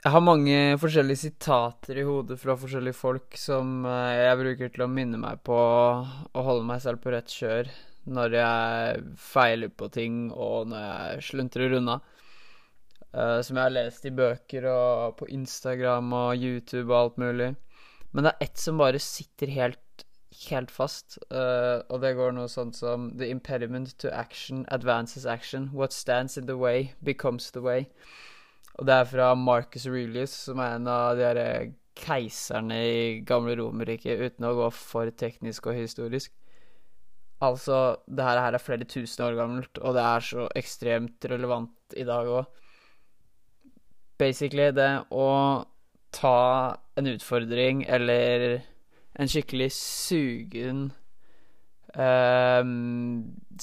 Jeg har mange forskjellige sitater i hodet fra forskjellige folk som eh, jeg bruker til å minne meg på å holde meg selv på rett kjør når jeg feiler på ting, og når jeg sluntrer unna. Uh, som jeg har lest i bøker og på Instagram og YouTube og alt mulig. Men det er ett som bare sitter helt, helt fast, uh, og det går noe sånt som The impediment to action advances action. What stands in the way becomes the way. Og det er fra Marcus Aurelius, som er en av de her keiserne i gamle Romerriket, uten å gå for teknisk og historisk. Altså, det her er flere tusen år gammelt, og det er så ekstremt relevant i dag òg. Basically det å ta en utfordring eller en skikkelig sugen eh,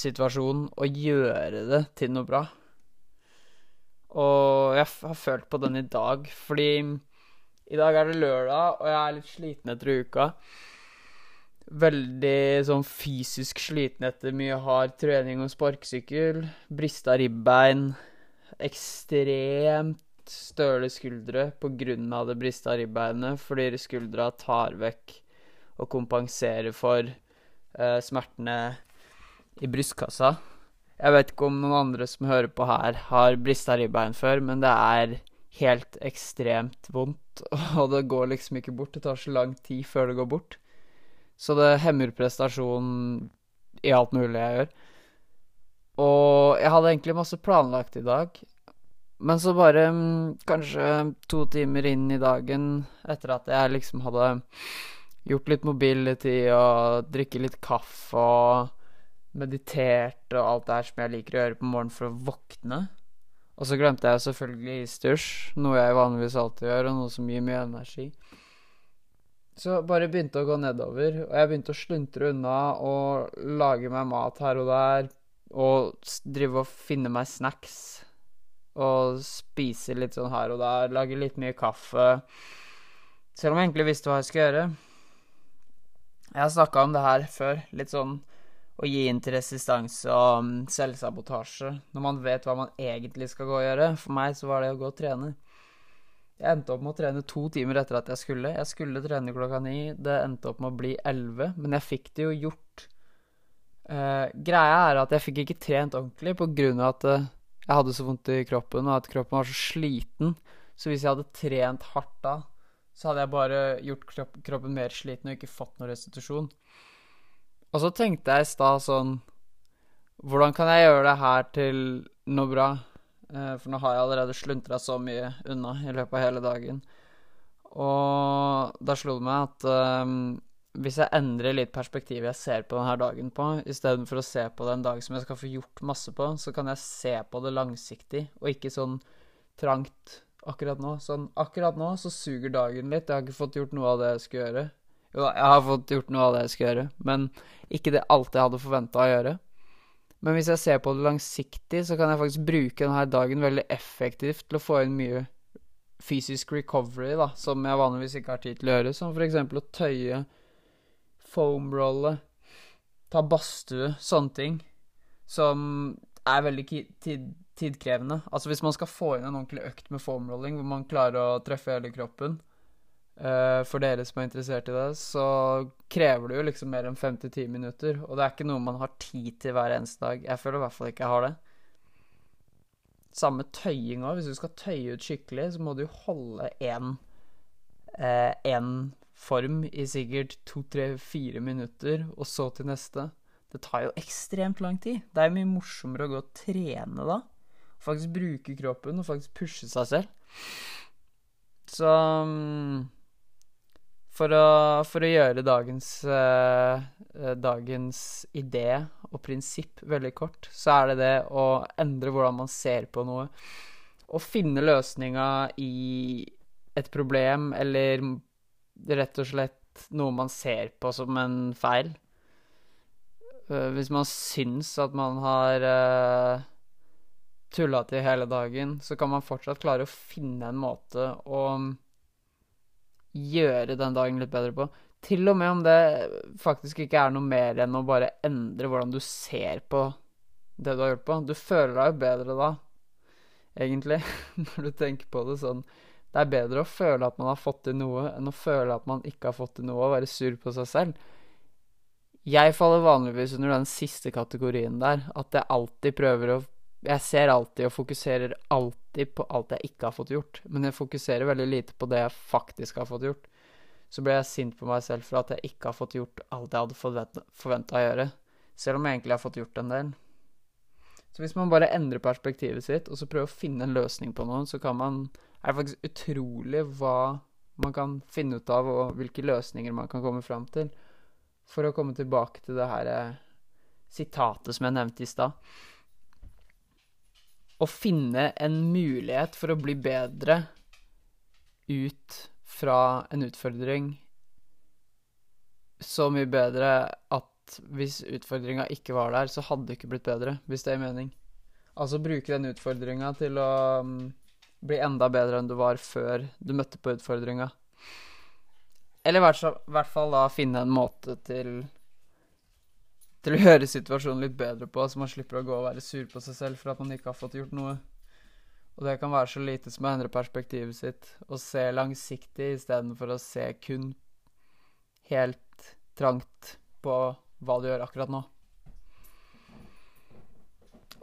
situasjon og gjøre det til noe bra. Og jeg har følt på den i dag, fordi i dag er det lørdag, og jeg er litt sliten etter uka. Veldig sånn fysisk sliten etter mye hard trening og sparkesykkel. Brista ribbein. Ekstremt støle skuldre av det brista ribbeinet, fordi skuldra tar vekk og kompenserer for uh, smertene i brystkassa. Jeg vet ikke om noen andre som hører på her, har brista ribbein før, men det er helt ekstremt vondt, og det går liksom ikke bort. Det tar så lang tid før det går bort. Så det hemmer prestasjonen i alt mulig jeg gjør. Og jeg hadde egentlig masse planlagt i dag, men så bare mm, kanskje to timer inn i dagen, etter at jeg liksom hadde gjort litt mobility og drikke litt kaffe og meditert og alt det her som jeg liker å gjøre på morgenen for å våkne. Og så glemte jeg selvfølgelig isdusj, noe jeg vanligvis alltid gjør, og noe som gir mye energi. Så bare begynte å gå nedover, og jeg begynte å sluntre unna og lage meg mat her og der, og drive og finne meg snacks. Og spise litt sånn her og der, lage litt mye kaffe. Selv om jeg egentlig visste hva jeg skulle gjøre. Jeg har snakka om det her før, litt sånn å gi inn til resistanse og um, selvsabotasje når man vet hva man egentlig skal gå og gjøre. For meg så var det å gå og trene. Jeg endte opp med å trene to timer etter at jeg skulle. Jeg skulle trene klokka ni. Det endte opp med å bli elleve, men jeg fikk det jo gjort. Uh, greia er at jeg fikk ikke trent ordentlig av at uh, jeg hadde så vondt i kroppen, og at kroppen var så sliten. Så hvis jeg hadde trent hardt da, så hadde jeg bare gjort kroppen mer sliten og ikke fått noe restitusjon. Og så tenkte jeg i stad sånn Hvordan kan jeg gjøre det her til noe bra? Eh, for nå har jeg allerede sluntra så mye unna i løpet av hele dagen. Og da slo det meg at um, hvis jeg endrer litt perspektivet jeg ser på denne dagen på, istedenfor å se på det en dag som jeg skal få gjort masse på, så kan jeg se på det langsiktig, og ikke sånn trangt akkurat nå. Sånn akkurat nå så suger dagen litt. Jeg har ikke fått gjort noe av det jeg skulle gjøre. Jo jeg har fått gjort noe av det jeg skal gjøre, men ikke det alt jeg hadde forventa å gjøre. Men hvis jeg ser på det langsiktig, så kan jeg faktisk bruke denne dagen veldig effektivt til å få inn mye fysisk recovery, da, som jeg vanligvis ikke har tid til å gjøre, som f.eks. å tøye, foamrolle, ta badstue, sånne ting, som er veldig tid tidkrevende. Altså hvis man skal få inn en ordentlig økt med foamrolling, hvor man klarer å treffe hele kroppen, Uh, for dere som er interessert i det, så krever det jo liksom mer enn fem til ti minutter. Og det er ikke noe man har tid til hver eneste dag. Jeg føler i hvert fall ikke jeg har det. Samme tøying òg. Hvis du skal tøye ut skikkelig, så må du holde én uh, form i sikkert to, tre, fire minutter, og så til neste. Det tar jo ekstremt lang tid. Det er jo mye morsommere å gå og trene da. Faktisk bruke kroppen og faktisk pushe seg selv. Så um, for å, for å gjøre dagens, eh, dagens idé og prinsipp veldig kort, så er det det å endre hvordan man ser på noe. Å finne løsninga i et problem, eller rett og slett noe man ser på som en feil. Uh, hvis man syns at man har uh, tulla til hele dagen, så kan man fortsatt klare å finne en måte å gjøre den dagen litt bedre på. Til og med om det faktisk ikke er noe mer enn å bare endre hvordan du ser på det du har gjort på. Du føler deg jo bedre da, egentlig, når du tenker på det sånn Det er bedre å føle at man har fått til noe, enn å føle at man ikke har fått til noe, og være sur på seg selv. Jeg faller vanligvis under den siste kategorien der, at jeg alltid prøver å Jeg ser alltid og fokuserer alltid på alt jeg ikke har fått gjort, men jeg fokuserer veldig lite på det jeg faktisk har fått gjort. Så ble jeg sint på meg selv for at jeg ikke har fått gjort alt jeg hadde forventa å gjøre, selv om jeg egentlig har fått gjort en del. Så hvis man bare endrer perspektivet sitt, og så prøver å finne en løsning på noe, så kan man Er det faktisk utrolig hva man kan finne ut av, og hvilke løsninger man kan komme fram til. For å komme tilbake til det her eh, sitatet som jeg nevnte i stad. Å finne en mulighet for å bli bedre ut fra en utfordring så mye bedre at hvis utfordringa ikke var der, så hadde det ikke blitt bedre, hvis det gir mening. Altså bruke den utfordringa til å um, bli enda bedre enn du var før du møtte på utfordringa. Eller i hvert fall da finne en måte til til å gjøre situasjonen litt bedre på, så man slipper å gå og være sur på seg selv for at man ikke har fått gjort noe. Og det kan være så lite som å endre perspektivet sitt og se langsiktig istedenfor å se kun helt trangt på hva du gjør akkurat nå.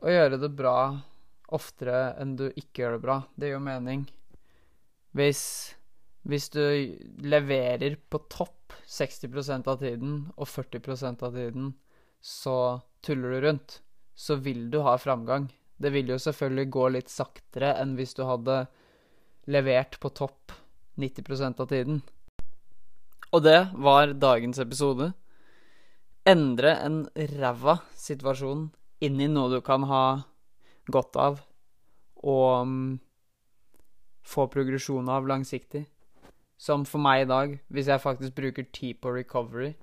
Å gjøre det bra oftere enn du ikke gjør det bra, det gjør mening. Hvis, hvis du leverer på topp 60% av tiden og 40% av tiden, så tuller du rundt, så vil du ha framgang. Det vil jo selvfølgelig gå litt saktere enn hvis du hadde levert på topp 90% av tiden. Og det var dagens episode endre en ræva situasjon inn i noe du kan ha godt av, og um, få progresjon av langsiktig. Som for meg i dag, hvis jeg faktisk bruker tid på recovery,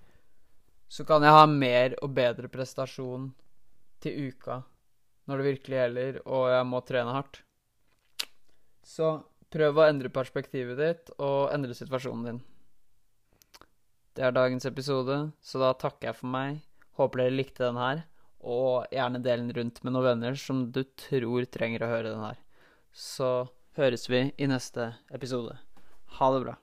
så kan jeg ha mer og bedre prestasjon til uka når det virkelig gjelder, og jeg må trene hardt. Så prøv å endre perspektivet ditt og endre situasjonen din. Det er dagens episode, så da takker jeg for meg. Håper dere likte den her, og gjerne del den rundt med noen venner som du tror trenger å høre den her. Så høres vi i neste episode. Ha det bra.